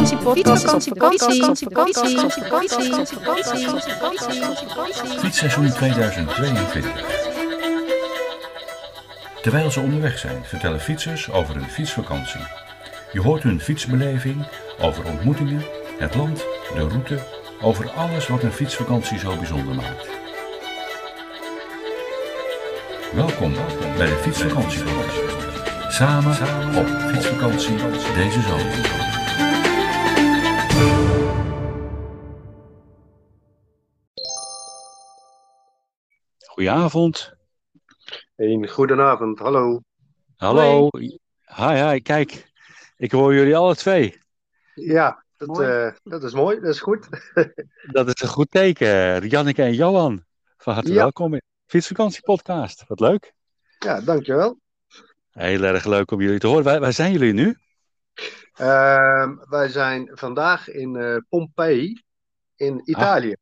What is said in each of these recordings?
met een d.com. Fietsvakantiepodcast op vakantie. Fietsseizoen 2022. Terwijl ze onderweg zijn, vertellen fietsers over hun fietsvakantie. Je hoort hun fietsbeleving, over ontmoetingen, het land, de route, over alles wat een fietsvakantie zo bijzonder maakt. Welkom bij de Fietsvakantie. Samen op fietsvakantie deze zomer. Goedenavond. Een goedenavond, hallo. Hallo. Hi, hi. Kijk, ik hoor jullie alle twee. Ja, dat, eh, dat is mooi, dat is goed. Dat is een goed teken. Janneke en Johan, van harte Ja. welkom in de Fietsvakantiepodcast. Wat leuk. Ja, dankjewel. Heel erg leuk om jullie te horen. Waar, waar zijn jullie nu? Ehm, wij zijn vandaag in eh Pompeii in Italië.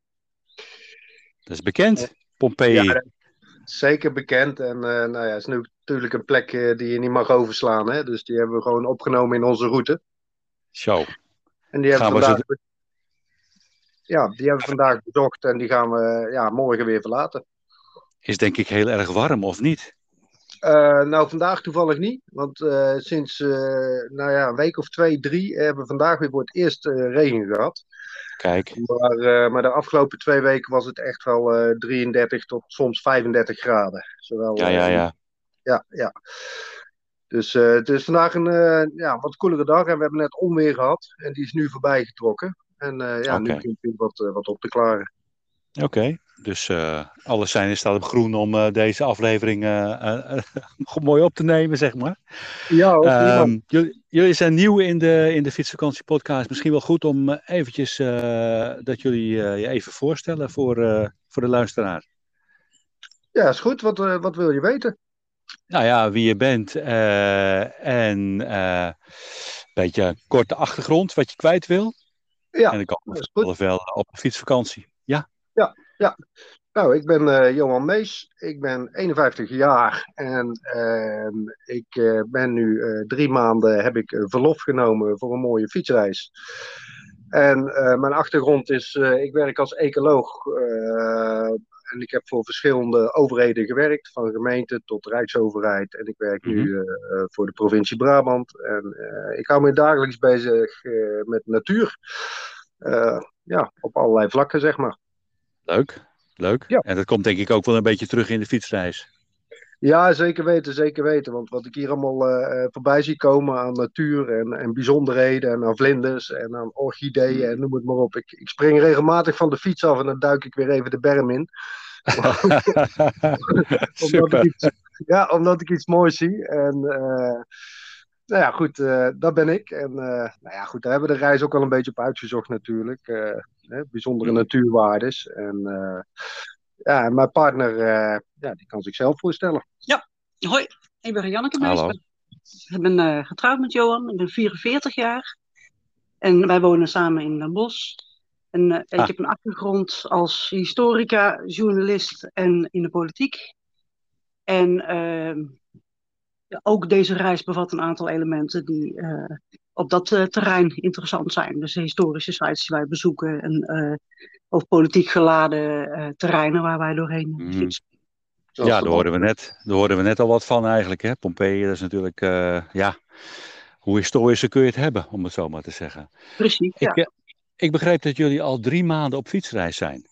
Dat is bekend. Pompeii. Ja, dat is zeker bekend. En eh, nou ja, het is nu natuurlijk een plek eh, die je niet mag overslaan. Hè? Dus die hebben we gewoon opgenomen in onze route. Zo. En die hebben Gaan we we vandaag... Ja, die hebben we vandaag bezocht en die gaan we ja, morgen weer verlaten. Is denk ik heel erg warm, of niet? Eh, nou, vandaag toevallig niet. Want eh, sinds eh, nou ja, een week of twee, drie hebben we vandaag weer voor het eerst regen gehad. Kijk. Maar, maar de afgelopen twee weken was het echt wel eh 33 tot soms 35 graden. Zowel, Ja, ja, ja. ja, ja. Dus het is vandaag een ja, wat koelere dag en we hebben net onweer gehad. En die is nu voorbij getrokken. En ja, nu begint weer wat, wat op te klaren. Oké. Dus eh alles zijn in staat op groen om eh, deze aflevering eh, mooi op te nemen, zeg maar. Ja. Ehm, jullie, jullie zijn nieuw in de, in de Fietsvakantiepodcast. Misschien wel goed om eventjes dat jullie je even voorstellen voor, voor de luisteraar. Ja, is goed. Wat, wat wil je weten? Nou ja, wie je bent en een beetje korte achtergrond, wat je kwijt wil. Ja, en dan kan wel op een fietsvakantie. Ja, Nou, ik ben eh, Johan Mees. Ik ben 51 jaar en ehm, ik eh, ben nu eh, drie maanden heb ik verlof genomen voor een mooie fietsreis. En mijn achtergrond is, ik werk als ecoloog en ik heb voor verschillende overheden gewerkt, van gemeente tot rijksoverheid. En ik werk nu Mhm. voor de provincie Brabant. En ik hou me dagelijks bezig met natuur. Ja, op allerlei vlakken, zeg maar. Leuk. Leuk. Ja. En dat komt denk ik ook wel een beetje terug in de fietsreis. Ja, zeker weten, zeker weten. Want wat ik hier allemaal eh, eh, voorbij zie komen aan natuur en, en bijzonderheden en aan vlinders en aan orchideeën en noem het maar op. Ik, ik spring regelmatig van de fiets af en dan duik ik weer even de berm in. Omdat Super. ik iets, ja, omdat ik iets moois zie. En eh, nou ja, goed, eh, dat ben ik. En eh, nou ja, goed, daar hebben we de reis ook al een beetje op uitgezocht natuurlijk. Eh, hè, bijzondere Mhm. natuurwaardes. En eh, ja, mijn partner, eh, ja, die kan zichzelf voorstellen. Hoi, ik ben Janneke Hallo. Mees. Ik ben eh, getrouwd met Johan. Ik ben 44 jaar. En wij wonen samen in Den Bosch. En eh, Ah. ik heb een achtergrond als historica, journalist en in de politiek. En ehm, ja, ook deze reis bevat een aantal elementen die eh, op dat eh, terrein interessant zijn. Dus de historische sites die wij bezoeken en eh, ook politiek geladen eh, terreinen waar wij doorheen Mhm. fietsen. Zoals Ja, daar hoorden, we net, daar hoorden we net al wat van eigenlijk. Hè? Pompeii, dat is natuurlijk, eh, ja, hoe historischer kun je het hebben, om het zo maar te zeggen. Precies. Ik, ik begreep dat jullie al drie maanden op fietsreis zijn.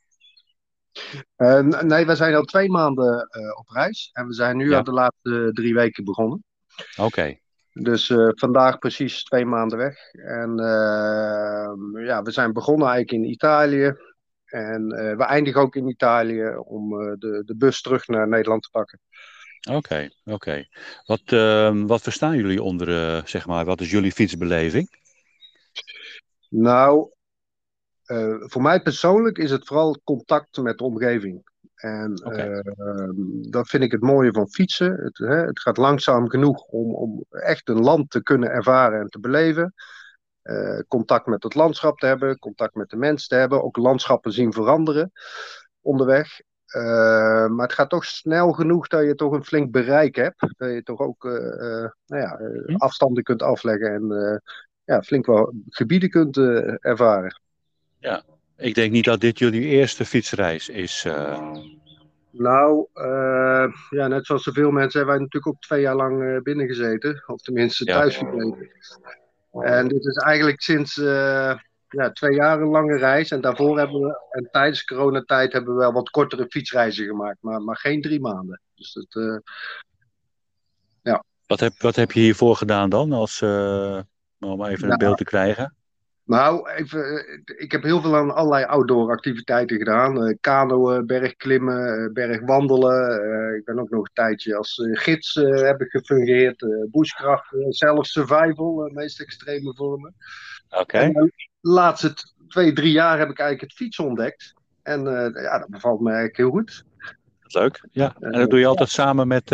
Eh, nee, we zijn al twee maanden eh, op reis. En we zijn nu Ja. aan de laatste drie weken begonnen. Oké, Dus eh, vandaag precies twee maanden weg. En ja, we zijn begonnen eigenlijk in Italië. En we eindigen ook in Italië om de, de bus terug naar Nederland te pakken. Oké, oké. Wat, ehm, wat verstaan jullie onder, zeg maar, wat is jullie fietsbeleving? Nou, eh, voor mij persoonlijk is het vooral contact met de omgeving. En ehm, dat vind ik het mooie van fietsen. Het, hè, het gaat langzaam genoeg om, om echt een land te kunnen ervaren en te beleven. Eh, contact met het landschap te hebben, contact met de mens te hebben, ook landschappen zien veranderen onderweg. Eh, maar het gaat toch snel genoeg dat je toch een flink bereik hebt. Dat je toch ook nou ja, Hm. afstanden kunt afleggen en ja, flink wel gebieden kunt eh, ervaren. Ik denk niet dat dit jullie eerste fietsreis is. eh. Nou, eh, ja, net zoals zoveel mensen hebben wij natuurlijk ook twee jaar lang eh, binnen gezeten. Of tenminste Ja. thuis gebleven. En dit is eigenlijk sinds ja, twee jaar een lange reis. En daarvoor hebben we, en tijdens coronatijd hebben we wel wat kortere fietsreizen gemaakt. Maar, maar geen drie maanden. Dus dat, eh, Wat, heb, wat heb je hiervoor gedaan dan? Als, om even een Nou, beeld te krijgen. Nou, even, eh, ik heb heel veel aan allerlei outdoor activiteiten gedaan. Eh kanoën, bergklimmen, eh, bergwandelen. Ik ben ook nog een tijdje als gids heb ik gefungeerd. bushcraft, zelfs survival, meest extreme vormen. Oké. En de laatste twee, drie jaar heb ik eigenlijk het fietsen ontdekt. En ja, dat bevalt me eigenlijk heel goed. Leuk. Ja. En dat doe je altijd samen met,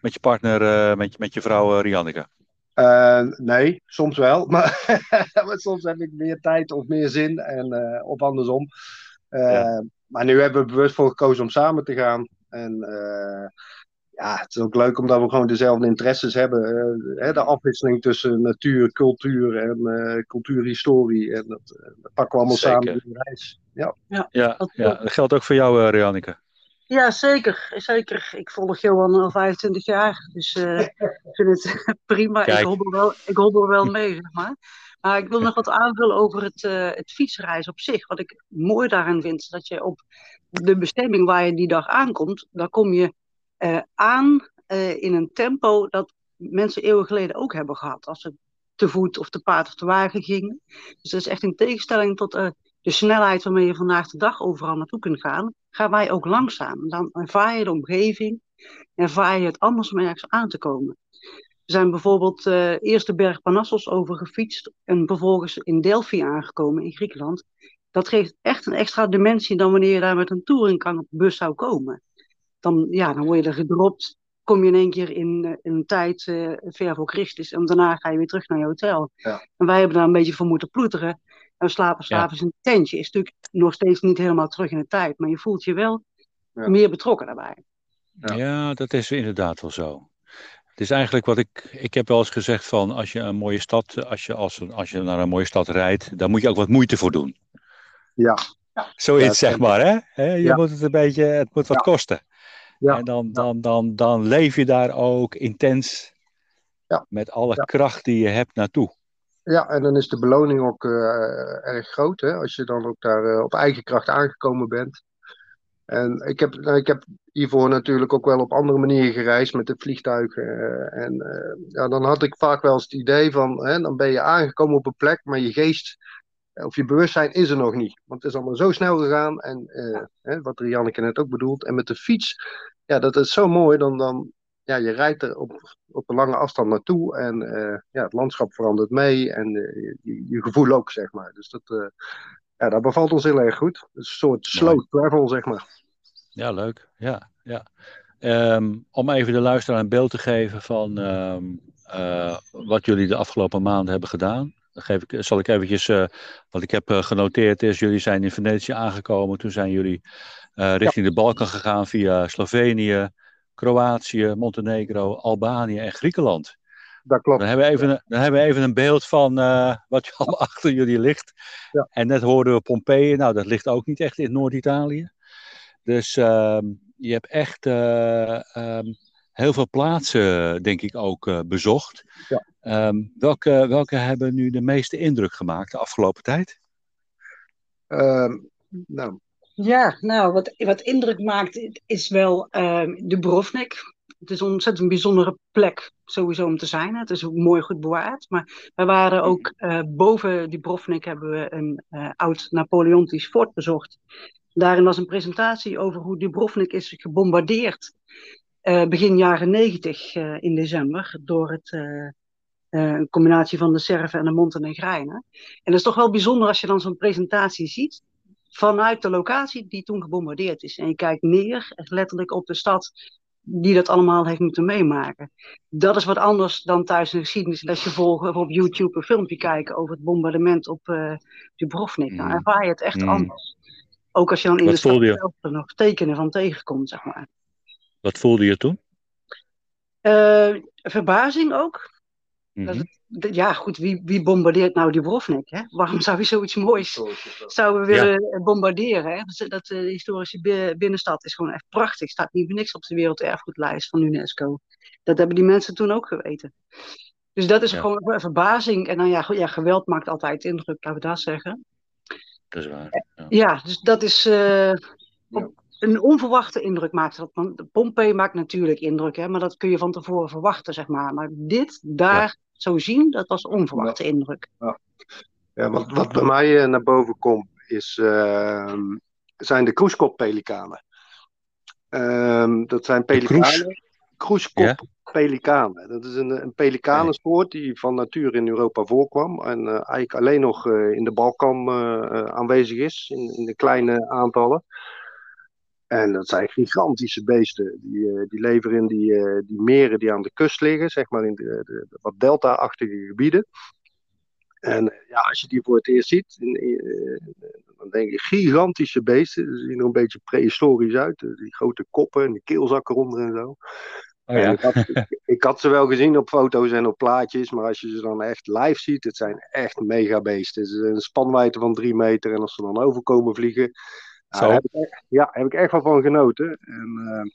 met je partner, met, je- met je vrouw eh, Rianneke. Eh, nee, soms wel. Maar, maar soms heb ik meer tijd of meer zin. En, eh, of andersom. Eh, Ja. Maar nu hebben we bewust voor gekozen om samen te gaan. En eh, ja, het is ook leuk omdat we gewoon dezelfde interesses hebben. Hè, de afwisseling tussen natuur, cultuur en eh cultuurhistorie. En dat, dat pakken we allemaal Zeker. samen in de reis. Ja. Ja, Dat ja, dat geldt ook voor jou, eh Rianneke. Ja, zeker. zeker. Ik volg Johan al 25 jaar. Dus eh, ik vind het prima. Kijk. Ik hobbel, wel, ik hobbel wel mee, zeg maar. Maar ik wil nog wat aanvullen over het, eh het fietsreizen op zich. Wat ik mooi daarin vind, is dat je op de bestemming waar je die dag aankomt, daar kom je eh, aan eh, in een tempo dat mensen eeuwen geleden ook hebben gehad. Als ze te voet of te paard of te wagen gingen. Dus dat is echt in tegenstelling tot eh, de snelheid waarmee je vandaag de dag overal naartoe kunt gaan, gaan wij ook langzaam. Dan ervaar je de omgeving, ervaar je het anders om ergens aan te komen. We zijn bijvoorbeeld eh, eerst de berg Panassos overgefietst en vervolgens in Delphi aangekomen in Griekenland. Dat geeft echt een extra dimensie dan wanneer je daar met een touringkangbus zou komen. Dan, ja, dan word je er gedropt, kom je in één keer in, eh, in een tijd eh, ver voor Christus en daarna ga je weer terug naar je hotel. Ja. En wij hebben daar een beetje voor moeten ploeteren. En slapen Ja. s'avonds in een tentje. Is natuurlijk nog steeds niet helemaal terug in de tijd, maar je voelt je wel Ja. meer betrokken daarbij. Ja. Ja. dat is inderdaad wel zo. Het is eigenlijk wat ik. Ik heb wel eens gezegd van als je een mooie stad, als je, als, als je naar een mooie stad rijdt, dan moet je ook wat moeite voor doen. Ja. Zoiets, Ja, zeg maar, hè? Hè, Je Ja. moet het een beetje, het moet wat Ja. kosten. Ja. En dan, dan, dan, dan leef je daar ook intens Ja. met alle Ja. kracht die je hebt naartoe. Ja, en dan is de beloning ook eh, erg groot, hè, als je dan ook daar eh, op eigen kracht aangekomen bent. En ik heb, nou, ik heb hiervoor natuurlijk ook wel op andere manieren gereisd met de vliegtuigen. eh, en ja, dan had ik vaak wel eens het idee van, hè, dan ben je aangekomen op een plek, maar je geest of je bewustzijn is er nog niet. Want het is allemaal zo snel gegaan. En hè, wat Rianneke net ook bedoelt. En met de fiets, ja, dat is zo mooi. Dan, dan, ja, je rijdt er op, op een lange afstand naartoe. En eh, ja, het landschap verandert mee. En eh, je, je gevoel ook, zeg maar. Dus dat, eh, ja, dat bevalt ons heel erg goed. Een soort slow travel, zeg maar. Ja, leuk. Ja, ja. Ehm, om even de luisteraar een beeld te geven van ehm, eh, wat jullie de afgelopen maanden hebben gedaan. Dan geef ik, zal ik eventjes, wat ik heb genoteerd is, jullie zijn in Venetië aangekomen. Toen zijn jullie richting de Balkan gegaan via Slovenië, Kroatië, Montenegro, Albanië en Griekenland. Dat klopt. Dan hebben we even, een- dan hebben we even een beeld van eh, wat allemaal achter jullie ligt. Ja. En net hoorden we Pompeii, nou dat ligt ook niet echt in Noord-Italië. Dus ehm, je hebt echt eh, ehm, heel veel plaatsen, denk ik, ook eh, bezocht. Ja. Ehm, welke, welke hebben nu de meeste indruk gemaakt de afgelopen tijd? Nou, Ja, nou, wat, wat indruk maakt is wel ehm de Brovnik. Het is een ontzettend bijzondere plek, sowieso om te zijn. Het is ook mooi goed bewaard. Maar we waren ook eh, boven die Brovnik hebben we een eh, oud Napoleontisch fort bezocht. Daarin was een presentatie over hoe Dubrovnik is gebombardeerd. begin jaren negentig in december door het, een combinatie van de Serven en de Montenegrijnen. En dat is toch wel bijzonder als je dan zo'n presentatie ziet vanuit de locatie die toen gebombardeerd is. En je kijkt neer, letterlijk op de stad die dat allemaal heeft moeten meemaken. Dat is wat anders dan thuis een geschiedenislesje volgen of op YouTube een filmpje kijken over het bombardement op uh, Dubrovnik. Dan mm. ervaar je het echt mm. anders. Ook als je dan in de stad zelf er nog tekenen van tegenkomt, zeg maar. Wat voelde je toen? Uh, verbazing ook. Mhm. ja, goed, wie, wie bombardeert nou Dubrovnik? Hè? Waarom zou je zoiets moois zouden willen bombarderen? Hè? Dat, dat de historische binnenstad is gewoon echt prachtig. Staat niet voor niks op de werelderfgoedlijst van UNESCO. Dat hebben die mensen toen ook geweten. Dus dat is gewoon een verbazing. En dan ja, ja, geweld maakt altijd indruk, laten we dat zeggen. Dat is waar. Ja, ja dus dat is. Uh, een onverwachte indruk maakt dat. Want Pompei maakt natuurlijk indruk, hè, maar dat kun je van tevoren verwachten, zeg maar. Maar dit, daar, zo zien, dat was onverwachte indruk. Ja, ja wat, wat bij mij eh, naar boven komt, is, uh, zijn de kroeskop-pelikanen. Uh, dat zijn pelikanen. Kroeskop-pelikanen. Dat is een, een pelikanensoort die van natuur in Europa voorkwam. En uh, eigenlijk alleen nog in de Balkan aanwezig is, in, in de kleine aantallen. En dat zijn gigantische beesten. Die, uh, die leven in die, uh, die meren die aan de kust liggen, zeg maar in de, de, de wat delta-achtige gebieden. En eh, ja, als je die voor het eerst ziet, in, dan denk je gigantische beesten. Ze zien er een beetje prehistorisch uit. Die grote koppen en die keelzak eronder en zo. Oh, ja. ik, had, ik, had, ze wel gezien op foto's en op plaatjes, maar als je ze dan echt live ziet, het zijn echt megabeesten. Ze zijn een spanwijdte van drie meter en als ze dan overkomen vliegen, daar heb ik, ja, heb ik echt wel van genoten. En, uh,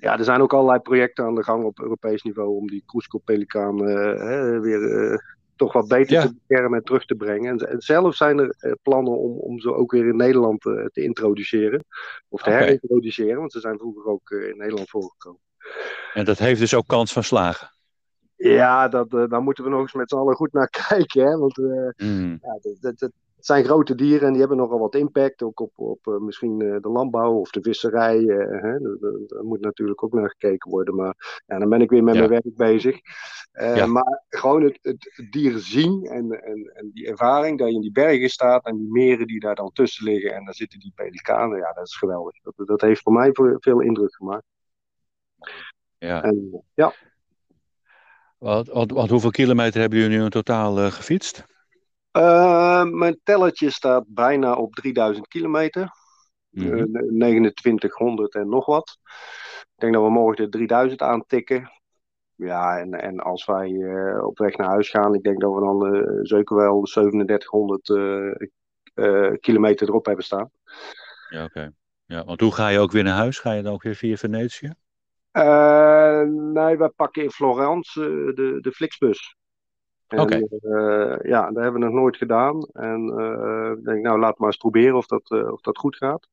ja, er zijn ook allerlei projecten aan de gang op Europees niveau om die kroeskop-pelikaan uh, weer uh, toch wat beter te beschermen en terug te brengen. En, en zelf zijn er plannen om, om ze ook weer in Nederland te introduceren. Of te okay. herintroduceren, want ze zijn vroeger ook in Nederland voorgekomen. En dat heeft dus ook kans van slagen? Ja, dat, daar moeten we nog eens met z'n allen goed naar kijken. Hè? Want mm. ja, dat, dat, het zijn grote dieren en die hebben nogal wat impact, ook op, op uh, misschien uh, de landbouw of de visserij. Uh, Daar moet natuurlijk ook naar gekeken worden. Maar ja, dan ben ik weer met ja. mijn werk bezig. Ja. Maar gewoon het, het, dieren zien en, en, en die ervaring dat je in die bergen staat en die meren die daar dan tussen liggen en daar zitten die pelikanen, ja, dat is geweldig. Dat, dat heeft voor mij veel indruk gemaakt. Ja. En, ja. Wat, wat, wat, hoeveel kilometer hebben jullie nu in totaal gefietst? Uh, mijn tellertje staat bijna op 3000 kilometer. Mm -hmm. uh, 2900 en nog wat. Ik denk dat we morgen de 3000 aantikken. Ja, en, en als wij uh, op weg naar huis gaan, ik denk dat we dan uh, zeker wel 3700 kilometer erop hebben staan. Ja, oké. Ja, want hoe ga je ook weer naar huis? Ga je dan ook weer via Venetië? nee, wij pakken in Florence de, de Flixbus. Oké. Uh, ja, dat hebben we nog nooit gedaan. En uh, ik denk, nou, laat maar eens proberen of dat, uh, of dat goed gaat.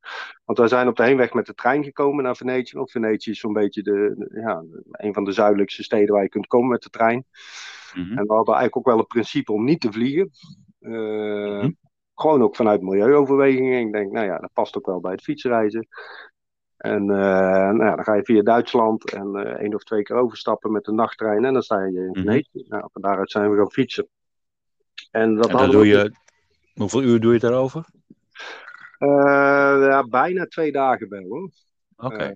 Want wij zijn op de heenweg met de trein gekomen naar Venetië. Want Venetië is zo'n beetje de, ja, een van de zuidelijkste steden waar je kunt komen met de trein. Mm -hmm. En we hadden eigenlijk ook wel het principe om niet te vliegen. Mm -hmm. Gewoon ook vanuit milieuoverwegingen. Ik denk, nou ja, dat past ook wel bij het fietsreizen. En uh, nou ja, dan ga je via Duitsland en uh, één of twee keer overstappen met de nachttrein en dan sta je in Venetië. Mm -hmm. nou, van daaruit zijn we gaan fietsen. En, dat en doe je, hoeveel uur doe je daarover? Uh, ja, bijna twee dagen wel hoor. Okay.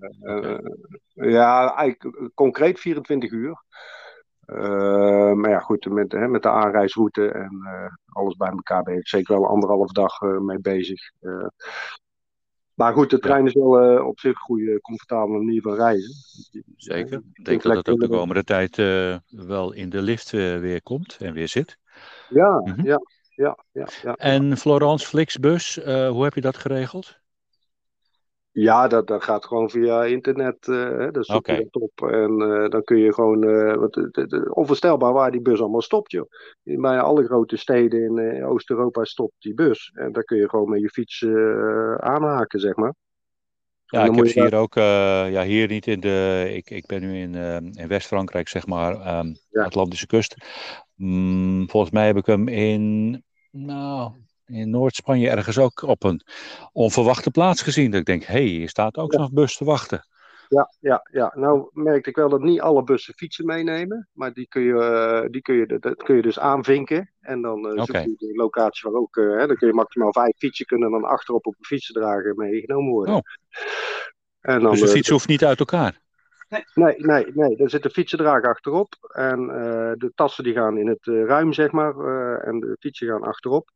ja, eigenlijk concreet 24 uur. maar ja, goed, met, hè, met de aanreisroute en alles bij elkaar ben ik zeker wel anderhalf dag mee bezig. Maar goed, de trein is wel uh, op zich een goede, comfortabele manier van reizen. Zeker. Ik denk dat dat ook de komende tijd uh, wel in de lift uh, weer komt en weer zit. Ja, mm -hmm. ja, ja, ja, ja, En Florence Flixbus, hoe heb je dat geregeld? Ja, dat, dat gaat gewoon via internet. Uh, dat zoek okay. je op. En uh, dan kun je gewoon. Uh, wat, onvoorstelbaar waar die bus allemaal stopt, joh. In bijna alle grote steden in Oost-Europa stopt die bus. En daar kun je gewoon met je fiets aanhaken, zeg maar. Ja, ik heb hier ook. ja, hier niet in de. Ik, ik ben nu in, in West-Frankrijk, zeg maar. Um, ja. Atlantische kust. Mm, volgens mij heb ik hem in. Nou, in Noord-Spanje ergens ook op een onverwachte plaats gezien. Dat ik denk, hé, hey, hier staat ook zo'n bus te wachten. Ja, ja, ja. Nou merkte ik wel dat niet alle bussen fietsen meenemen. Maar die kun je, eh, die kun je, dat kun je dus aanvinken. En dan uh, zoek Oké. je de locatie waar ook... eh, hè, dan kun je maximaal vijf fietsen kunnen dan achterop op een fietsendrager meegenomen worden. Oh. En dan, Dus de fiets hoeft niet uit elkaar. Nee, nee, nee. Er zit een fietsendrager achterop. En eh, de tassen die gaan in het eh, ruim, zeg maar. eh, en de fietsen gaan achterop.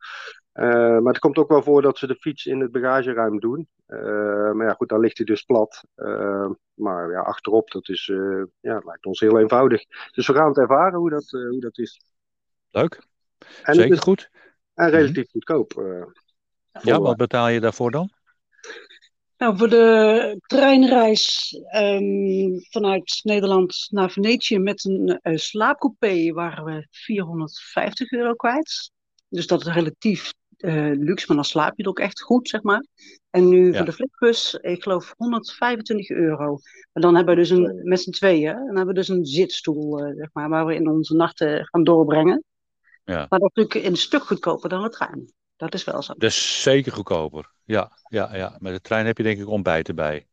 Eh, maar het komt ook wel voor dat ze de fiets in het bagageruim doen. Eh, maar ja, goed, dan ligt hij dus plat. Eh, maar ja, achterop, dat is, eh, ja, lijkt ons heel eenvoudig. Dus we gaan het ervaren hoe dat, eh, hoe dat is. Leuk. En Zeker het is goed. en relatief goedkoop. eh. Ja, wat betaal je daarvoor dan? Nou, voor de treinreis ehm, vanuit Nederland naar Venetië met een eh, slaapcoupé waren we 450 euro kwijt. Dus dat is relatief eh, luxe, maar dan slaap je er ook echt goed, zeg maar. En nu Ja. voor de Flixbus, ik geloof 125 euro. Maar dan hebben we dus een, met z'n tweeën, dan hebben we dus een zitstoel, eh, zeg maar, waar we in onze nachten gaan doorbrengen. Ja. Maar dat is natuurlijk een stuk goedkoper dan de trein. Dat is wel zo. Dus zeker goedkoper. Ja, ja, ja. Met de trein heb je denk ik ontbijt erbij.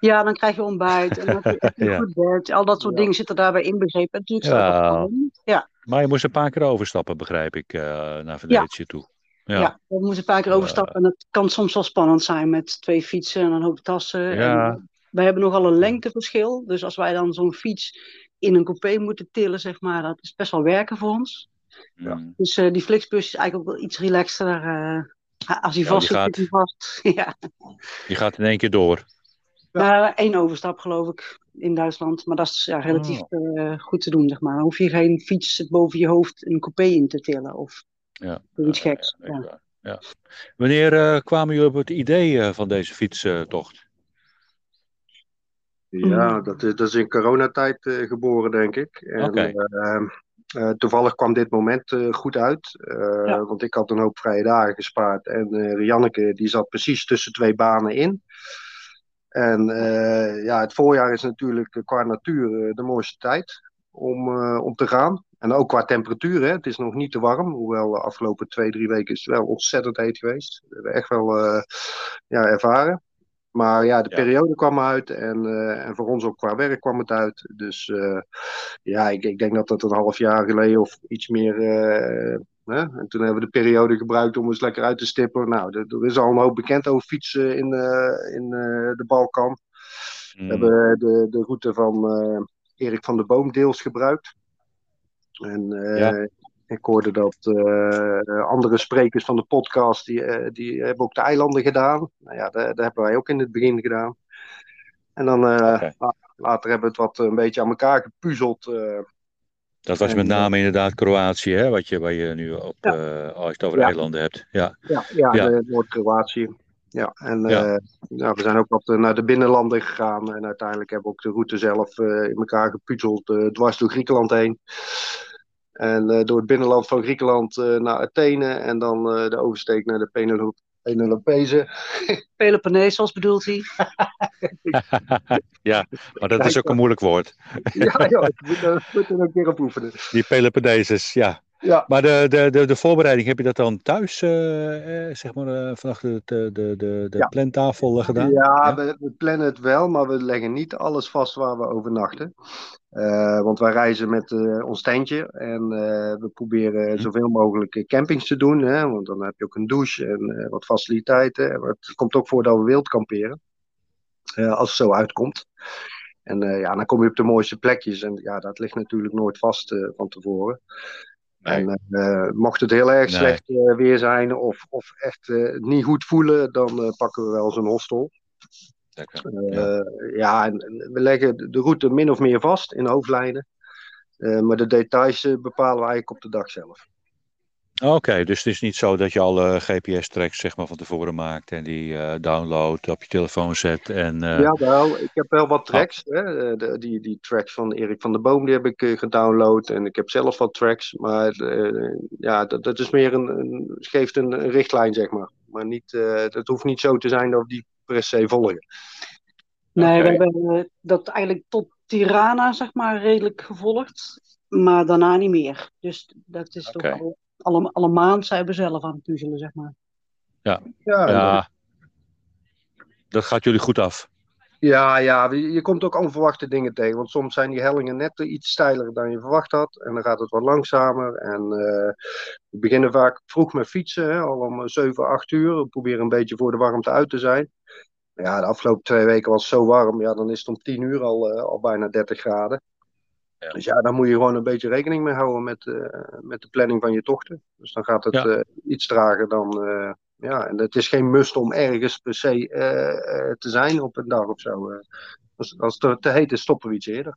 Ja, dan krijg je ontbijt en dan heb je echt een Ja. goed bed. Al dat soort Ja. dingen zitten daarbij inbegrepen. Natuurlijk Ja. Ja, Maar je moest een paar keer overstappen, begrijp ik, eh, naar Venetië toe. Ja. Ja. we moeten een paar keer Eh. overstappen. En het kan soms wel spannend zijn met twee fietsen en een hoop tassen. Ja. En wij hebben nogal een lengteverschil. Dus als wij dan zo'n fiets in een coupé moeten tillen, zeg maar, dat is best wel werken voor ons. Mm. Dus eh, die Flixbus is eigenlijk ook wel iets relaxter. eh, als hij Ja, vast die zit, gaat- hij vast. ja. Je gaat in één keer door. Nou, één overstap geloof ik in Duitsland. Maar dat is ja, relatief eh, goed te doen, zeg maar. Dan hoef je geen fiets boven je hoofd een coupé in te tillen. Of Ja. iets geks. ja, Ja. Wanneer eh, kwamen jullie op het idee eh, van deze fietstocht? Ja, dat is, dat is in coronatijd eh, geboren, denk ik. En, Oké. eh, eh, toevallig kwam dit moment eh, goed uit. eh, Ja. Want ik had een hoop vrije dagen gespaard. En eh Rianneke die zat precies tussen twee banen in. En eh, ja, het voorjaar is natuurlijk qua natuur de mooiste tijd om, eh, om te gaan. En ook qua temperatuur. Hè. Het is nog niet te warm. Hoewel de afgelopen twee, drie weken is het wel ontzettend heet geweest. We hebben echt wel eh, ja, ervaren. Maar ja, de Ja. periode kwam uit en, eh, en voor ons ook qua werk kwam het uit. Dus eh, ja, ik, ik denk dat dat een half jaar geleden of iets meer. eh, hè? En toen hebben we de periode gebruikt om eens lekker uit te stippen. Nou, er, er is al een hoop bekend over fietsen in, in de Balkan. Mm. We hebben de, de route van Erik van der Boom deels gebruikt. En eh, Ja. ik hoorde dat eh, andere sprekers van de podcast, die, eh, die hebben ook de eilanden gedaan. Nou ja, dat, dat hebben wij ook in het begin gedaan. En dan later hebben we het wat een beetje aan elkaar gepuzzeld. Dat was met name inderdaad Kroatië, hè, wat je, waar je nu op, Ja. als je het over Ja. eilanden hebt. Ja. ja, ja, Noord-Kroatië. Ja, en nou, we zijn ook wat naar de binnenlanden gegaan. En uiteindelijk hebben we ook de route zelf in elkaar gepuzzeld, dwars door Griekenland heen. En eh, door het binnenland van Griekenland eh, naar Athene. En dan eh, de oversteek naar de Penelo- Penelopezen. Peloponnesos bedoelt hij. ja, maar dat is ook een moeilijk woord. ja, ja, ik moet, er- moet er een keer op oefenen. Die Peloponnesus, ja. Ja, Maar de, de, de, de voorbereiding, heb je dat dan thuis, eh, eh, zeg maar, eh, vanaf de, de, de, de, Ja. plantafel eh, gedaan? Ja, we, we plannen het wel, maar we leggen niet alles vast waar we overnachten. Want wij reizen met ons tentje en we proberen Mhm. zoveel mogelijk campings te doen. Hè, want dan heb je ook een douche en wat faciliteiten. En het komt ook voor dat we wild kamperen. als het zo uitkomt. En ja, dan kom je op de mooiste plekjes. En ja, dat ligt natuurlijk nooit vast van tevoren. Nee. En eh, mocht het heel erg Nee. slecht eh, weer zijn of, of echt eh, niet goed voelen, dan pakken we wel zo'n hostel. Ja, en, en we leggen de route min of meer vast in hoofdlijnen. Maar de details bepalen we eigenlijk op de dag zelf. Oké, dus het is niet zo dat je alle GPS-tracks zeg maar, van tevoren maakt en die eh downloadt, op je telefoon zet en... eh, Ja, wel. Ik heb wel wat tracks. Hè. Eh, De, die, die tracks van Erik van der Boom die heb ik gedownload. En ik heb zelf wat tracks. Maar eh, ja, dat, dat is meer een, een geeft een, een richtlijn, zeg maar. Maar niet, eh het hoeft niet zo te zijn dat we die per se volgen. Nee, we hebben dat eigenlijk tot Tirana, zeg maar, redelijk gevolgd. Maar daarna niet meer. Dus dat is toch al, alle, alle maand zijn we zelf aan het puzzelen, zeg maar. Ja, ja, dat gaat jullie goed af. Ja, ja, je komt ook onverwachte dingen tegen. Want soms zijn die hellingen net iets steiler dan je verwacht had. En dan gaat het wat langzamer. En uh, we beginnen vaak vroeg met fietsen, hè, al om 7, 8 uur. We proberen een beetje voor de warmte uit te zijn. Ja, de afgelopen twee weken was het zo warm. Ja, dan is het om 10 uur al, uh, al bijna 30 graden. Ja. Dus ja, daar moet je gewoon een beetje rekening mee houden met, uh, met de planning van je tochten. Dus dan gaat het ja. iets trager dan, ja, en het is geen must om ergens per se te zijn op een dag of zo. Als, als het te heet is, stoppen we iets eerder.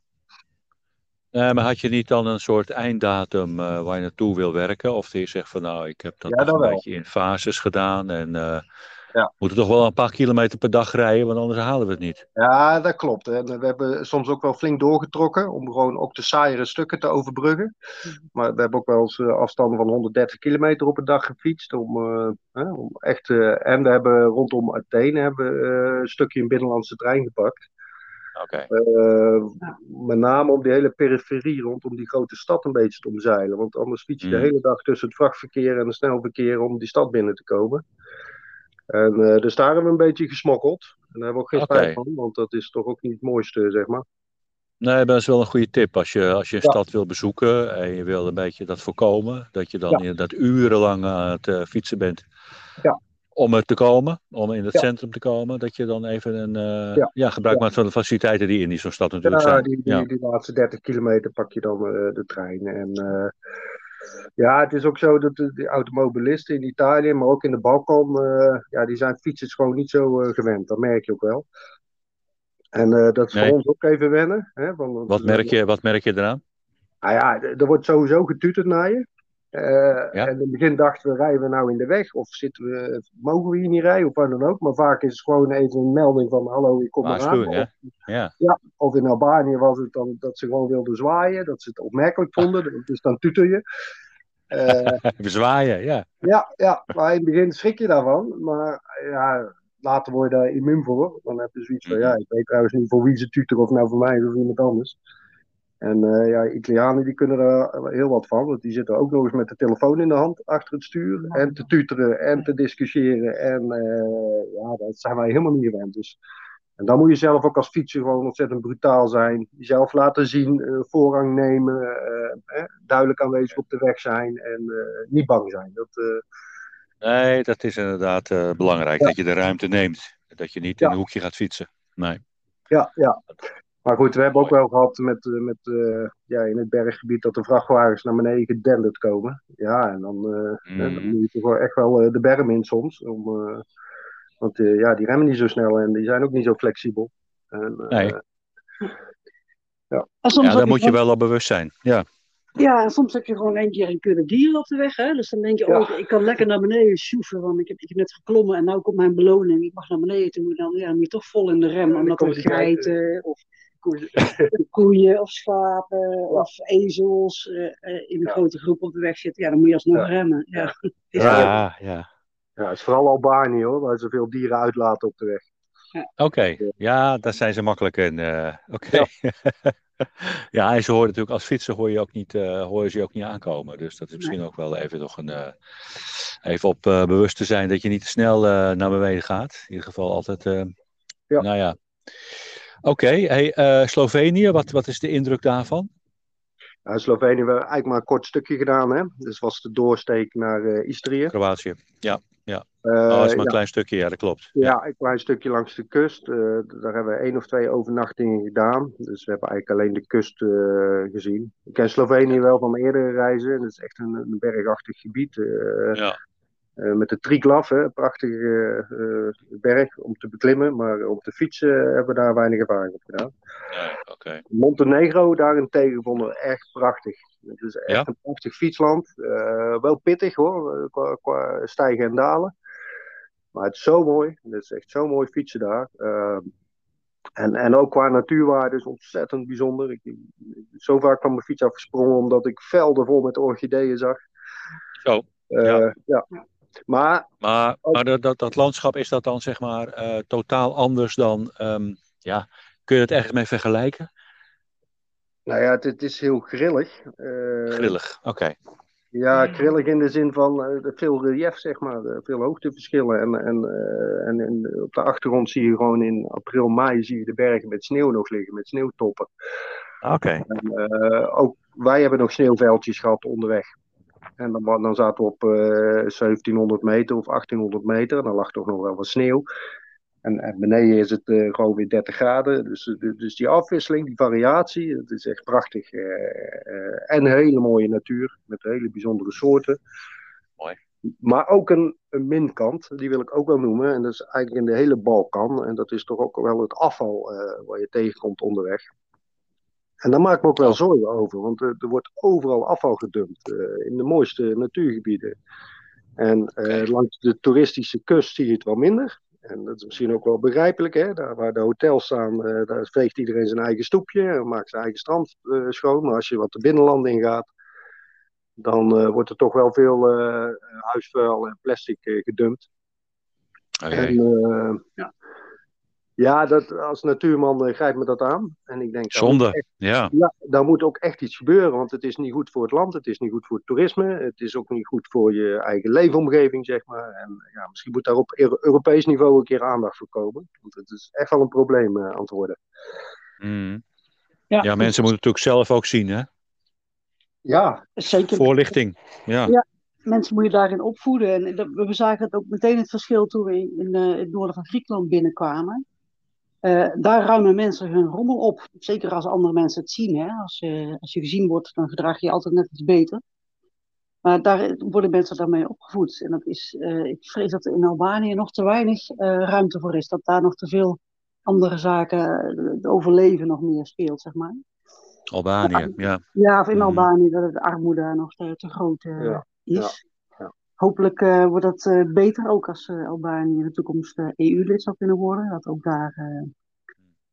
Nee, maar had je niet dan een soort einddatum uh, waar je naartoe wil werken? Of je zegt van nou, ik heb dat ja, een wel. beetje in fases gedaan en ja. moeten toch wel een paar kilometer per dag rijden, want anders halen we het niet. Ja, dat klopt. Hè. We hebben soms ook wel flink doorgetrokken om gewoon ook de saaiere stukken te overbruggen. Maar we hebben ook wel eens afstanden van 130 kilometer op een dag gefietst. Om, uh, hè, om echt, uh, en we hebben rondom Athene hebben, uh, een stukje in binnenlandse trein gepakt. Okay. met name om die hele periferie rondom die grote stad een beetje te omzeilen. Want anders fiets je mm. de hele dag tussen het vrachtverkeer en het snelverkeer om die stad binnen te komen. En uh, dus daar hebben we een beetje gesmokkeld. En daar hebben we ook geen spijt okay. van, want dat is toch ook niet het mooiste, zeg maar. Nee, dat is wel een goede tip. Als je, als je een ja. stad wil bezoeken en je wil een beetje dat voorkomen, dat je dan ja. inderdaad urenlang aan het uh, fietsen bent ja. om er te komen, om in het centrum te komen, dat je dan even een, uh, ja. gebruik maakt van de faciliteiten die in zo'n stad natuurlijk zijn. Die, die, die, laatste 30 kilometer pak je dan de trein. En ja, het is ook zo dat de, de, automobilisten in Italië, maar ook in de Balkan, uh, ja, die zijn fietsers gewoon niet zo uh, gewend. Dat merk je ook wel. En uh, dat is nee. voor ons ook even wennen. Hè, want, wat, merk je, wat merk je eraan? Nou ja, er wordt sowieso getuterd naar je. Ja? En in het begin dachten we, rijden we nou in de weg? Of zitten we, mogen we hier niet rijden? Of wat dan ook. Maar vaak is het gewoon even een melding van, hallo, ik kom eraan. Of, ja. Ja, of in Albanië was het dan dat ze gewoon wilden zwaaien. Dat ze het opmerkelijk vonden. Dus dan tuter je. Uh, zwaaien, ja. Ja, ja, maar in het begin schrik je daarvan. Maar ja, later word je daar immuun voor. Dan heb je zoiets van, ja, ik weet trouwens niet voor wie ze tuteren. Of nou voor mij of iemand anders. En uh, ja, Italianen die kunnen er heel wat van, want die zitten ook nog eens met de telefoon in de hand achter het stuur. En te tuteren en te discussiëren. En uh, ja, dat zijn wij helemaal niet gewend. Dus, en dan moet je zelf ook als fietser gewoon ontzettend brutaal zijn. Jezelf laten zien, uh, voorrang nemen, eh, duidelijk aanwezig op de weg zijn en niet bang zijn. Dat, nee, dat is inderdaad belangrijk, ja. dat je de ruimte neemt. Dat je niet ja. in een hoekje gaat fietsen. Nee. Ja, ja. Maar goed, we hebben ook wel gehad met, met uh, ja, in het berggebied dat de vrachtwagens naar beneden gedenderd komen. Ja, en dan, uh, mm. dan moet je toch echt wel uh, de berm in soms. Om, want ja, die remmen niet zo snel en die zijn ook niet zo flexibel. En, nee. ja, ja daar moet je wel op bewust zijn. Ja. Ja, en soms heb je gewoon een keer een kudde dieren op de weg. Hè? Dus dan denk je, oh, ik kan lekker naar beneden sjoeven, want ik heb, ik heb net geklommen en nu komt mijn beloning. Ik mag naar beneden toe, dan ja, moet je toch vol in de rem, omdat er geiten of koeien of schapen of ezels uh, uh, in een ja. grote groep op de weg zitten, ja, dan moet je alsnog ja. remmen. Ja, ja, ja. ja. het is vooral Albanië hoor, waar ze veel dieren uitlaten op de weg. Ja. Oké, okay. ja, daar zijn ze makkelijk in. Uh, Oké. Okay. ja, en ze horen natuurlijk als fietser hoor je ook niet, hoor je ze ook niet aankomen. Dus dat is misschien nee. ook wel even nog een. even op bewust te zijn dat je niet te snel naar beneden gaat. In ieder geval altijd. ja. Nou ja. Oké, okay. hey, uh, Slovenië, wat, wat is de indruk daarvan? Ja, Slovenië hebben we eigenlijk maar een kort stukje gedaan. Hè? Dus was de doorsteek naar uh, Istrië. Kroatië, ja. ja. Uh, oh, dat is maar een ja. klein stukje, ja, dat klopt. Ja, ja. een klein stukje langs de kust. daar hebben we één of twee overnachtingen gedaan. Dus we hebben eigenlijk alleen de kust gezien. Ik ken Slovenië wel van eerdere reizen. Het is echt een, een bergachtig gebied. ja. Uh, met de Triglav, een prachtige uh, berg om te beklimmen. Maar om te fietsen hebben we daar weinig ervaring op gedaan. Nee, okay. Montenegro daarentegen vonden we echt prachtig. Het is echt ja? een prachtig fietsland. Uh, wel pittig hoor, qua, qua, stijgen en dalen. Maar het is zo mooi. Het is echt zo mooi fietsen daar. Ehm, en, en ook qua natuurwaarde is ontzettend bijzonder. Ik, zo vaak van mijn fiets afgesprongen omdat ik velden vol met orchideeën zag. Zo. ja. ja. Maar, maar, maar dat, dat, dat, landschap is dat dan zeg maar uh, totaal anders dan, um, ja, kun je het ergens mee vergelijken? Nou ja, het, het is heel grillig. Uh, grillig, oké. Okay. Ja, krillig in de zin van uh, veel relief, zeg maar. Veel hoogteverschillen. En, en, uh, en, en, op de achtergrond zie je gewoon in april, mei zie je de bergen met sneeuw nog liggen, met sneeuwtoppen. Oké. Okay. ook wij hebben nog sneeuwveldjes gehad onderweg. En dan, dan zaten we op 1700 meter of 1800 meter. En dan lag toch nog wel wat sneeuw. En, en beneden is het uh, gewoon weer 30 graden. Dus, eh, dus die afwisseling, die variatie, dat is echt prachtig. Uh, en hele mooie natuur met hele bijzondere soorten. Mooi. Maar ook een, een minkant, die wil ik ook wel noemen. En dat is eigenlijk in de hele Balkan. En dat is toch ook wel het afval waar je tegenkomt onderweg. En daar maak ik me ook wel zorgen over, want er, er wordt overal afval gedumpt. in de mooiste natuurgebieden. En langs de toeristische kust zie je het wel minder. En dat is misschien ook wel begrijpelijk, hè? Daar waar de hotels staan, uh, daar veegt iedereen zijn eigen stoepje en maakt zijn eigen strand uh, schoon. Maar als je wat de binnenlanden ingaat, dan uh, wordt er toch wel veel huisvuil en plastic gedumpt. Okay. En, ja. Ja, dat, als natuurman uh, grijpt me dat aan. En ik denk, Zonde, echt, ja. ja. Daar moet ook echt iets gebeuren, want het is niet goed voor het land, het is niet goed voor het toerisme, het is ook niet goed voor je eigen leefomgeving, zeg maar. En ja, misschien moet daar op Europees niveau een keer aandacht voor komen, want het is echt wel een probleem uh, aan het worden. Mm. Ja, ja, mensen moeten het natuurlijk zelf ook zien, hè? Ja, zeker. Voorlichting, ja. ja. Mensen moet je daarin opvoeden. En we zagen het ook meteen het verschil toen we in, in uh, het noorden van Griekenland binnenkwamen. Uh, daar ruimen mensen hun rommel op. Zeker als andere mensen het zien. Hè? Als, uh, als je gezien wordt, dan gedraag je je altijd net iets beter. Maar daar worden mensen daarmee opgevoed. En dat is, uh, ik vrees dat er in Albanië nog te weinig ruimte voor is. Dat daar nog te veel andere zaken, het overleven nog meer speelt, zeg maar. Albanië, ja. Ja, of in mm. Albanië, dat de armoede nog te, te groot ja. is. Ja. Hopelijk uh, wordt dat uh, beter ook als uh, Albanië in de toekomst EU-lid zou kunnen worden. Dat ook daar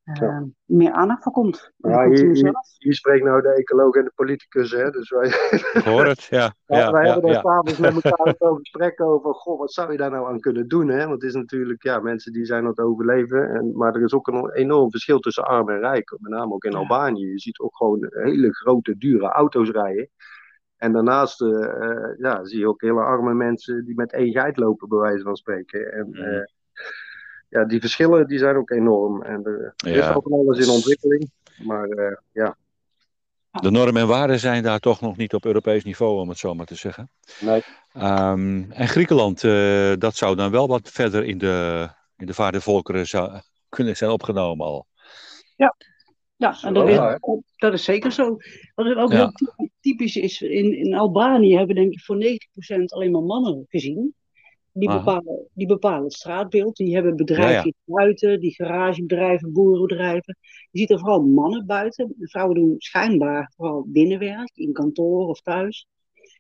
ja. meer aandacht voor komt. Ja, hier, hier, hier, spreekt nou de ecoloog en de politicus, hè? Dus wij, Ik hoor het, ja. ja, wij hebben daar s'avonds met elkaar over gesprek over. Goh, wat zou je daar nou aan kunnen doen? Hè? Want het is natuurlijk, ja, mensen die zijn aan het overleven. En, maar er is ook een enorm verschil tussen arm en rijk. Met name ook in Albanië. Je ziet ook gewoon hele grote, dure auto's rijden. En daarnaast uh, uh, ja, zie je ook hele arme mensen die met één geit lopen, bij wijze van spreken. En uh, ja, die verschillen die zijn ook enorm. En er ja. is ook alles in ontwikkeling. Maar ja. De normen en waarden zijn daar toch nog niet op Europees niveau, om het zo maar te zeggen. Nee. Um, en Griekenland, dat zou dan wel wat verder in de, in de zou, kunnen zijn opgenomen al. Ja, ja, en dat, is, dat is zeker zo. Wat ook ja. heel typisch is, in, in Albanië hebben denk ik voor 90% alleen maar mannen gezien. Die bepalen, die bepalen het straatbeeld. Die hebben bedrijven ja, buiten, die garagebedrijven, boerenbedrijven. Je ziet er vooral mannen buiten. Vrouwen doen schijnbaar vooral binnenwerk, in kantoor of thuis.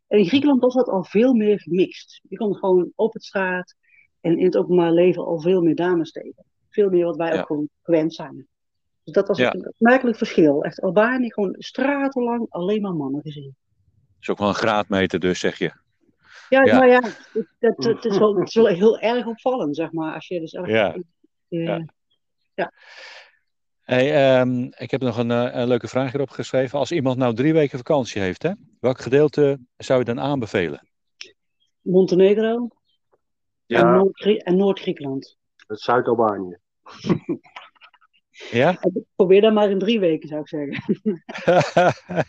En in Griekenland was dat al veel meer gemixt. Je kon gewoon op het straat en in het openbaar leven al veel meer dames tegen. Veel meer wat wij ook gewoon gewend zijn. Dus dat was ja. een opmerkelijk verschil. Echt Albanië gewoon stratenlang alleen maar mannen gezien. Dat is ook wel een graadmeter dus, zeg je. Ja, ja. maar ja, dat, dat is, wel, het is wel heel erg opvallend, zeg maar. Als je dus echt, ja. Uh, ja. ja. Hey, um, ik heb nog een, een, leuke vraag hierop geschreven. Als iemand nou drie weken vakantie heeft, hè, welk gedeelte zou je dan aanbevelen? Montenegro ja. en Noord-Griekenland. Noord Zuid-Albanië. Ja? Probeer dat maar in drie weken, zou ik zeggen.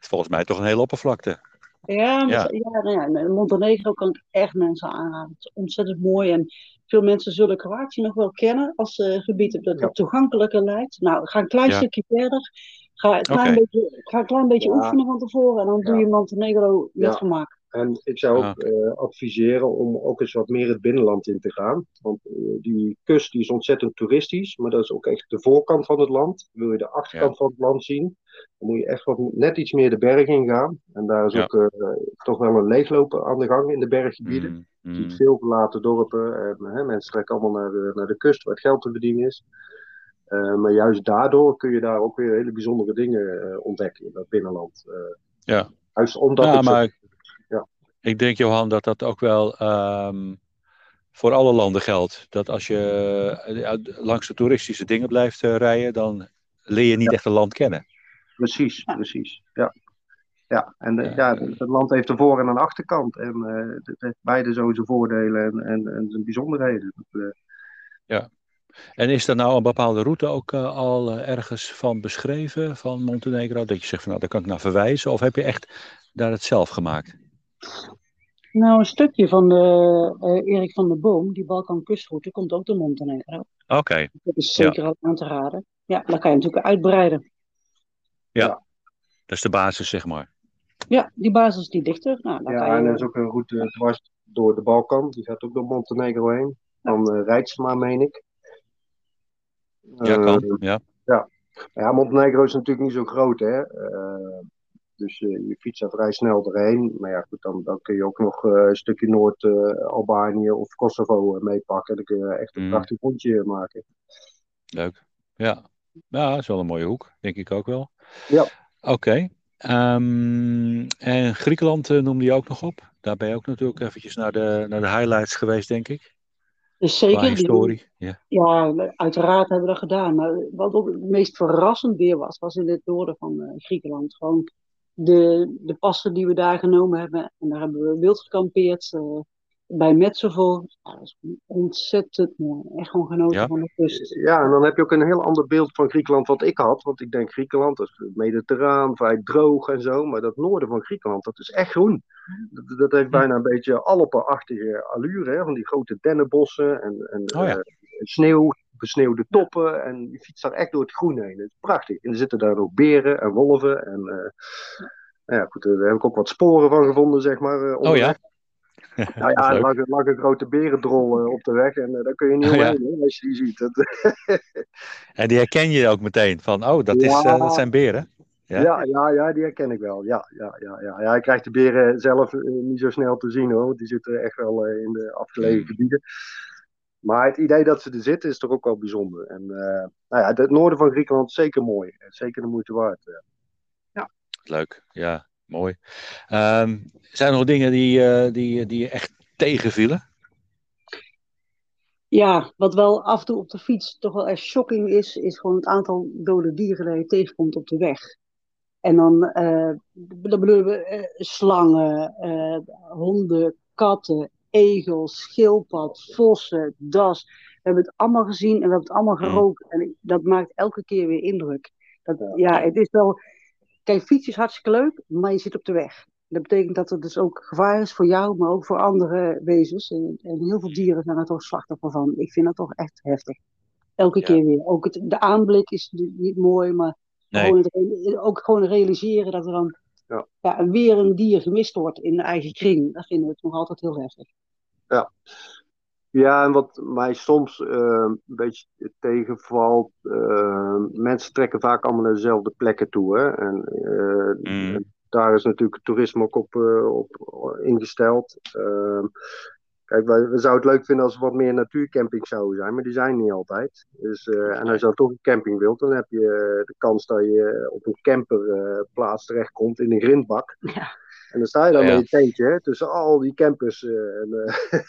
is volgens mij toch een hele oppervlakte. Ja, ja. ja, nou ja, Montenegro kan ik echt mensen aanraden. Het is ontzettend mooi. En veel mensen zullen Kroatië nog wel kennen als uh, gebied dat, dat toegankelijker lijkt. Nou, ga een klein stukje verder. Ga een klein beetje, ga een klein beetje oefenen van tevoren. En dan doe je Montenegro met gemak. En ik zou ook uh, adviseren om ook eens wat meer het binnenland in te gaan. Want uh, die kust die is ontzettend toeristisch, maar dat is ook echt de voorkant van het land. Wil je de achterkant van het land zien, dan moet je echt wat, net iets meer de berg in gaan. En daar is ook uh, toch wel een leeglopen aan de gang in de berggebieden. Mm, Je ziet veel verlaten dorpen en hè, mensen trekken allemaal naar de, naar de kust waar het geld te verdienen is. maar juist daardoor kun je daar ook weer hele bijzondere dingen ontdekken in dat binnenland. ja. Juist omdat ja, het maar ik denk, Johan, dat dat ook wel um, voor alle landen geldt. Dat als je langs de toeristische dingen blijft uh, rijden, dan leer je niet ja. echt een land kennen. Precies, precies. Ja. Ja, en de, ja, het land heeft een voor- en een achterkant. En uh, het heeft beide zo zijn voordelen en, en, en zijn bijzonderheden. Ja. En is er nou een bepaalde route ook uh, al ergens van beschreven van Montenegro? Dat je zegt van nou, daar kan ik naar verwijzen. Of heb je echt daar het zelf gemaakt? Nou, een stukje van de, Erik van der Boom, die Balkan kustroute, komt ook door Montenegro. Oké. Okay. Dat is zeker ja. aan te raden. Ja, dan kan je natuurlijk uitbreiden. Ja. ja. Dat is de basis, zeg maar. Ja, die basis die dichter. Nou, dan ja, kan je... en er is ook een route dwars door de Balkan. Die gaat ook door Montenegro heen. Van uh, Rijtsma, meen ik. Ja, kan. Uh, ja. ja. Ja, Montenegro is natuurlijk niet zo groot, hè. Uh, dus je fietst er vrij snel doorheen. Maar ja, goed, dan, dan kun je ook nog een stukje Noord-Albanië of Kosovo meepakken. Dan kun je echt een mm. prachtig rondje maken. Leuk. Ja. ja, dat is wel een mooie hoek, denk ik ook wel. Ja. Oké. Okay. Um, en Griekenland uh, noemde je ook nog op. Daar ben je ook natuurlijk eventjes naar de, naar de highlights geweest, denk ik. Zeker. Historie. Ja. ja, uiteraard hebben we dat gedaan. Maar wat ook het meest verrassend weer was, was in het noorden van uh, Griekenland. Gewoon de, de passen die we daar genomen hebben. En daar hebben we wild gekampeerd. Uh, bij Metsovo. Ja, dat is ontzettend mooi. Echt gewoon genoten Ja? van de kust. Ja, en dan heb je ook een heel ander beeld van Griekenland wat ik had. Want ik denk Griekenland, dat is mediterraan, vrij droog en zo. Maar dat noorden van Griekenland, dat is echt groen. Dat, dat heeft bijna een beetje Alpenachtige allure. Hè? Van die grote dennenbossen en, en Oh ja. eh, sneeuw, besneeuwde toppen. En je fietst daar echt door het groen heen. Dat is prachtig. En er zitten daar ook beren en wolven. En nou ja, goed, daar heb ik ook wat sporen van gevonden, zeg maar. eh, Oh ja. Nou ja, er lag, lag een grote berendrol eh, op de weg en daar kun je niet Oh, ja. omheen als je die ziet. Dat, En die herken je ook meteen van, oh, dat, is, Ja. dat zijn beren. Ja. ja. Ja, ja, die herken ik wel. Ja, ja, ja, ja. ja, ik krijg de beren zelf niet zo snel te zien hoor. Die zitten echt wel in de Hmm. afgelegen gebieden. Maar het idee dat ze er zitten is toch ook wel bijzonder. En eh, nou ja, het noorden van Griekenland is zeker mooi. Zeker de moeite waard. eh. Leuk, ja, mooi. Ehm, zijn er nog dingen die, eh, die, die je echt tegenvielen? Ja, wat wel af en toe op de fiets toch wel echt shocking is, is gewoon het aantal dode dieren dat je tegenkomt op de weg. En dan, dan bedoelen we eh, slangen, eh, honden, katten, egels, schildpad, vossen, das. We hebben het allemaal gezien en we hebben het allemaal geroken. En ik- dat maakt elke keer weer indruk. Dat, ja, het is wel. Kijk, fietsen is hartstikke leuk, maar je zit op de weg. Dat betekent dat er dus ook gevaar is voor jou, maar ook voor andere wezens. En, en heel veel dieren zijn er toch slachtoffer van. Ik vind dat toch echt heftig. Elke Ja. keer weer. Ook het, de aanblik is niet mooi, maar Nee. gewoon het ook gewoon realiseren dat er dan Ja. ja, weer een dier gemist wordt in de eigen kring. Dat vinden we nog altijd heel heftig. Ja, en wat mij soms eh, een beetje tegenvalt, eh, mensen trekken vaak allemaal naar dezelfde plekken toe. Hè? En eh, Mm. en daar is natuurlijk het toerisme ook op, op ingesteld. Eh, kijk, we zouden het leuk vinden als er wat meer natuurcampings zouden zijn, maar die zijn niet altijd. Dus, eh, en als je dan toch een camping wilt, dan heb je eh, de kans dat je op een camperplaats terechtkomt in een grindbak. Ja. En dan sta je dan Ja. met je tentje hè, tussen al die campers. eh, en, eh,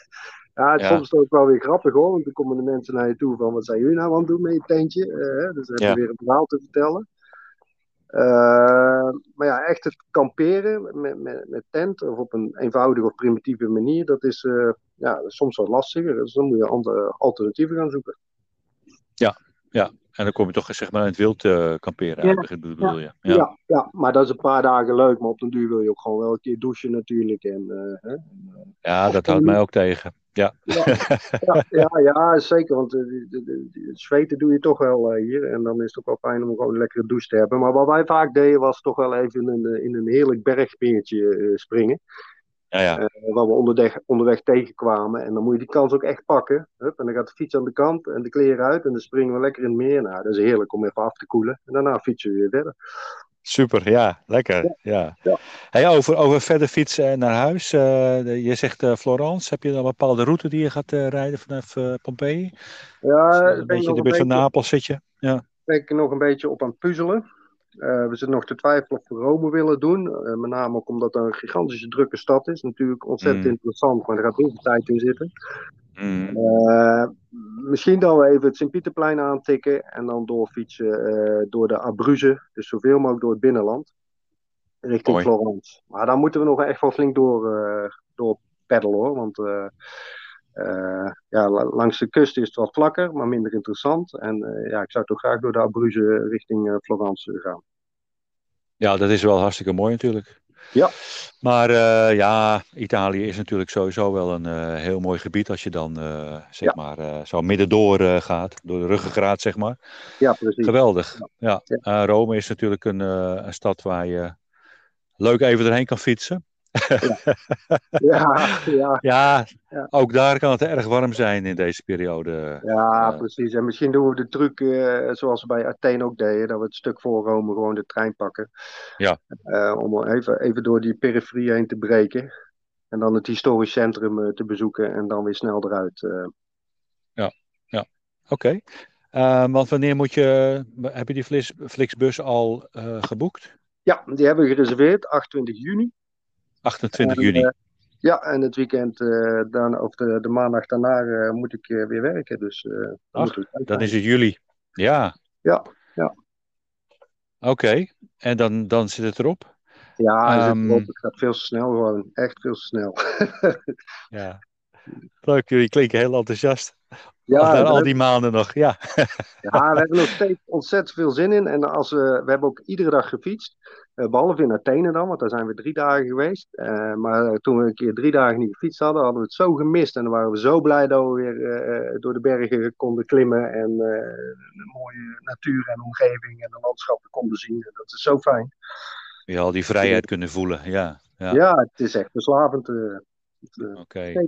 ja, het Ja. soms ook wel weer grappig hoor, want dan komen de mensen naar je toe van wat zijn jullie nou aan het doen met je tentje? Eh, dus dan heb je Ja. weer een verhaal te vertellen. Eh, maar ja, echt het kamperen met, met, met tent of op een eenvoudige of primitieve manier, dat is eh, ja, soms wat lastiger. Dus dan moet je andere alternatieven gaan zoeken. En dan kom je toch zeg maar in het wild eh, kamperen, Ja. eigenlijk, bedoel je? Ja. Ja. Ja, maar dat is een paar dagen leuk, maar op den duur wil je ook gewoon wel een keer douchen natuurlijk. En, eh, hè. ja, dat houdt mij ook tegen. Ja. Ja, ja, ja, ja, zeker. Want eh, de, de, de- het zweten doe je toch wel eh, hier. En dan is het ook wel fijn om gewoon een lekkere douche te hebben. Maar wat wij vaak deden was toch wel even in een, in een heerlijk bergpeertje eh, springen. Ja, ja. Waar we onderweg, onderweg tegenkwamen. En dan moet je die kans ook echt pakken. Hup, en dan gaat de fiets aan de kant en de kleren uit. En dan springen we lekker in het meer. Nou, dat is heerlijk om even af te koelen. En daarna fietsen we weer verder. Super, ja, lekker. Ja. Ja. Hey, over, over verder fietsen naar huis. eh, je zegt eh, Florence, heb je dan een bepaalde route die je gaat eh, rijden vanaf Pompeii? Ja, een ben ik beetje de een buurt van Napels zit je? Ja. ben ik nog een beetje op aan het puzzelen. We zitten nog te twijfelen of we Rome willen doen. Met name ook omdat dat een gigantische drukke stad is. Natuurlijk ontzettend Mm. interessant, maar er gaat heel veel tijd in zitten. Mm. Eh, misschien dan wel even het Sint-Pieterplein aantikken en dan doorfietsen eh, door de Abruzzen. Dus zoveel mogelijk door het binnenland. richting Mooi. Florence. Maar dan moeten we nog echt wel flink door, eh door peddelen hoor. Want eh, eh, ja, la- langs de kust is het wat vlakker, maar minder interessant. En eh, ja, ik zou toch graag door de Abruzzen richting eh, Florence gaan. Ja, dat is wel hartstikke mooi natuurlijk. Ja. Maar eh, ja, Italië is natuurlijk sowieso wel een eh, heel mooi gebied als je dan eh, zeg Ja. maar zo middendoor eh, gaat, door de ruggengraat zeg maar. Ja, precies. Geweldig. Ja. Ja. Rome is natuurlijk een, een stad waar je leuk even erheen kan fietsen. Ja, ja, Ja, Ja. ook daar kan het erg warm zijn in deze periode. ja, precies. En misschien doen we de truc eh, zoals we bij Athene ook deden, dat we het stuk voor Rome gewoon de trein pakken. Ja. Eh, om even, even door die periferie heen te breken. En dan het historisch centrum eh, te bezoeken en dan weer snel eruit. eh. Oké. Eh, want wanneer moet je, heb je die Flix- Flixbus al geboekt? Ja, die hebben we gereserveerd, 28 juni. 28 En, juni. eh, ja, en het weekend, eh, dan, of de, de maandag daarna, eh, moet ik weer werken. Dus dan Ach, Dan is het juli. Ja. Ja, ja. Oké. En dan, dan zit het erop? Ja, het, Ehm. het gaat veel te snel gewoon. Echt veel te snel. Ja. Leuk, jullie klinken heel enthousiast. Ja, al die maanden nog. Ja. ja, we hebben nog steeds ontzettend veel zin in. En als we, we hebben ook iedere dag gefietst. eh, behalve in Athene dan, want daar zijn we drie dagen geweest. Eh, maar toen we een keer drie dagen niet gefietst hadden, hadden we het zo gemist. En dan waren we zo blij dat we weer eh, door de bergen konden klimmen. En eh, de mooie natuur en omgeving en de landschappen konden zien. En dat is zo fijn. Je al die vrijheid kunnen voelen. Ja. Ja. Ja, het is echt verslavend. Oké.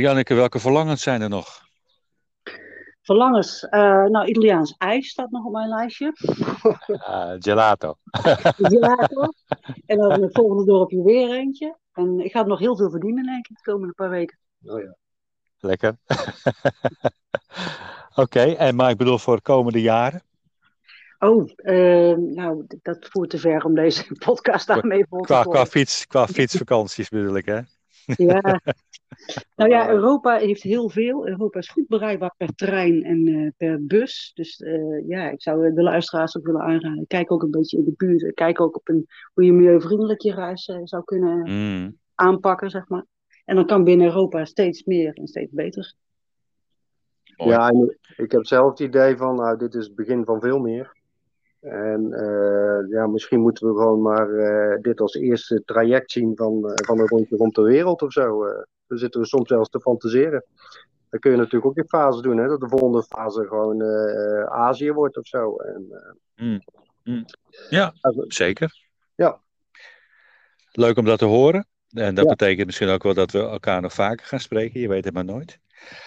Janneke, welke verlangens zijn er nog? Verlangens. eh, nou, Italiaans ijs staat nog op mijn lijstje. Ah, gelato. Gelato. en dan het volgende dorpje weer eentje. En ik ga nog heel veel verdienen, denk ik, de komende paar weken. oh ja. Lekker. Oké, en maar ik bedoel voor de komende jaren? Oh, eh, nou, dat voert te ver om deze podcast daarmee vol te Qua, qua, fiets, qua fietsvakanties bedoel ik, hè? Ja. Nou ja, Europa heeft heel veel. Europa is goed bereikbaar per trein en eh, per bus. Dus eh, ja, ik zou de luisteraars ook willen aanraden. Kijk ook een beetje in de buurt. Kijk ook op een, hoe je milieuvriendelijk je reis eh, zou kunnen Mm. aanpakken, zeg maar. En dan kan binnen Europa steeds meer en steeds beter. Mooi. Ja, en ik heb zelf het idee van, nou, dit is het begin van veel meer. En eh, ja, misschien moeten we gewoon maar eh, dit als eerste traject zien van, eh, van een rondje rond de wereld of zo. Dan zitten we soms zelfs te fantaseren. Dan kun je natuurlijk ook in fases doen, hè, dat de volgende fase gewoon eh, Azië wordt of zo. En, eh, Mm. Mm. Ja, also- zeker. Ja. Leuk om dat te horen. En dat Ja. betekent misschien ook wel dat we elkaar nog vaker gaan spreken. Je weet het maar nooit.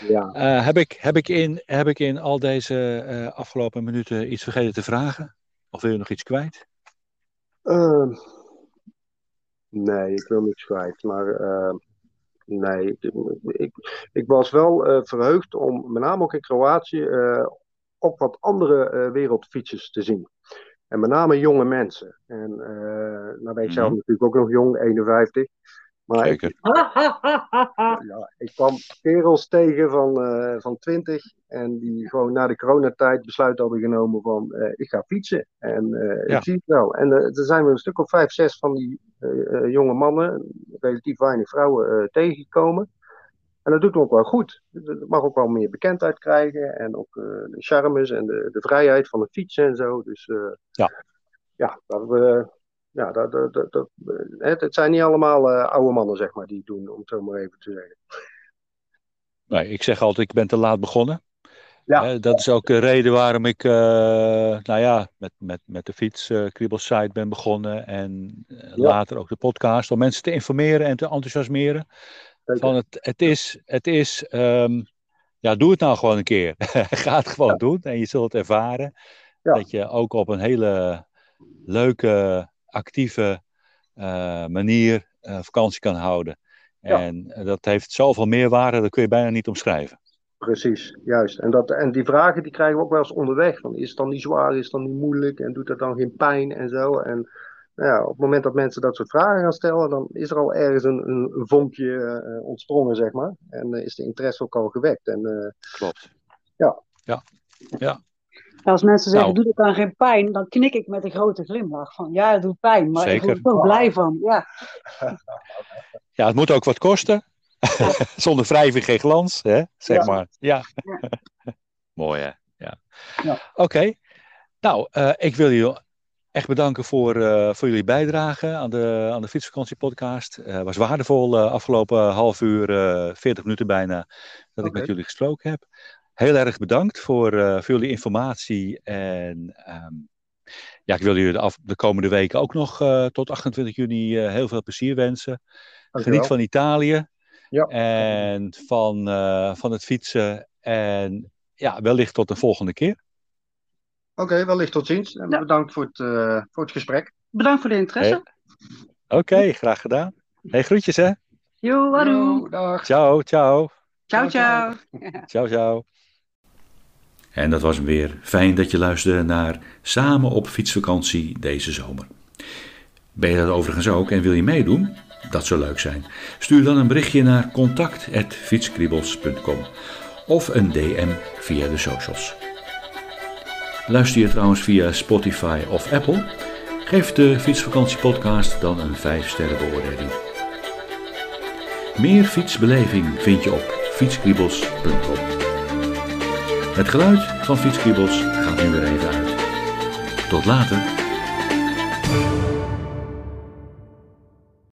ja. Eh, heb, ik, heb, ik in, heb ik in al deze afgelopen minuten iets vergeten te vragen? Of wil je nog iets kwijt? Ehm, nee, ik wil niks kwijt. Maar nee, ik, ik, ik was wel eh, verheugd om met name ook in Kroatië eh, op wat andere eh, wereldfietsers te zien. En met name jonge mensen. En nou ben ik zelf Mhm. natuurlijk ook nog jong, 51. Maar ik, ja, ik kwam kerels tegen van, eh, van 20 en die gewoon na de coronatijd besluit hadden genomen van eh, ik ga fietsen en eh, Ja. ik zie het wel. En er zijn we een stuk of vijf, zes van die jonge mannen, relatief weinig vrouwen, eh, tegengekomen. En dat doet me ook wel goed. Het mag ook wel meer bekendheid krijgen en ook eh, de charmes en de, de vrijheid van het fietsen en zo. Dus eh, Ja. ja, dat we. Ja, dat, dat, dat, het, het zijn niet allemaal eh, oude mannen, zeg maar, die het doen, om het zo maar even te zeggen. Nee, ik zeg altijd, ik ben te laat begonnen. Ja. Dat is ook de reden waarom ik eh, nou ja, met, met, met de fiets kriebelsite ben begonnen. En Ja. later ook de podcast. Om mensen te informeren en te enthousiasmeren. Zeker. Van het, het is, het is ehm, ja, doe het nou gewoon een keer. Ga het gewoon doen en je zult ervaren. Dat je ook op een hele leuke, actieve eh, manier eh, vakantie kan houden. Ja. En dat heeft zoveel meerwaarde, dat kun je bijna niet omschrijven. Precies, juist. En, dat, en die vragen die krijgen we ook wel eens onderweg. Van, is het dan niet zwaar, is het dan niet moeilijk en doet dat dan geen pijn en zo. En nou ja, op het moment dat mensen dat soort vragen gaan stellen, dan is er al ergens een, vonkje eh, ontsprongen, zeg maar. En is de interesse ook al gewekt. En, Klopt. Ja. Ja. ja. Als mensen zeggen, Nou. doe het dan geen pijn, dan knik ik met een grote glimlach van, ja, het doet pijn, maar ik word er blij van. Ja, Ja, het moet ook wat kosten. Zonder wrijving geen glans, hè? zeg Ja. maar. Ja. Ja. Mooi, hè? Ja. Ja. Oké. Nou, eh, ik wil jullie echt bedanken voor, eh, voor jullie bijdrage aan de, aan de Fietsvakantiepodcast. Het was waardevol eh, afgelopen half uur, eh 40 minuten bijna, dat ik met jullie gesproken heb. Heel erg bedankt voor, eh, voor jullie informatie. En ehm, ja, ik wil jullie de, af, de komende weken ook nog eh, tot 28 juni eh, heel veel plezier wensen. Dankjewel. Geniet van Italië Ja. en van, eh, van het fietsen. En ja, wellicht tot een volgende keer. Oké, wellicht tot ziens. En Ja. bedankt voor het, eh, voor het gesprek. bedankt voor de interesse. Oké, graag gedaan. Hey, groetjes hè. Yo, dag. Ciao, ciao. Ciao, ciao. Ciao, ciao. En dat was weer. Fijn dat je luisterde naar Samen op fietsvakantie deze zomer. Ben je dat overigens ook en wil je meedoen? Dat zou leuk zijn. Stuur dan een berichtje naar contact.fietskriebels.com of een DM via de socials. Luister je trouwens via Spotify of Apple? Geef de Fietsvakantiepodcast dan een 5 sterren beoordeling. Meer fietsbeleving vind je op fietskriebels.com. Het geluid van Fietskriebels gaat nu weer even uit. Tot later.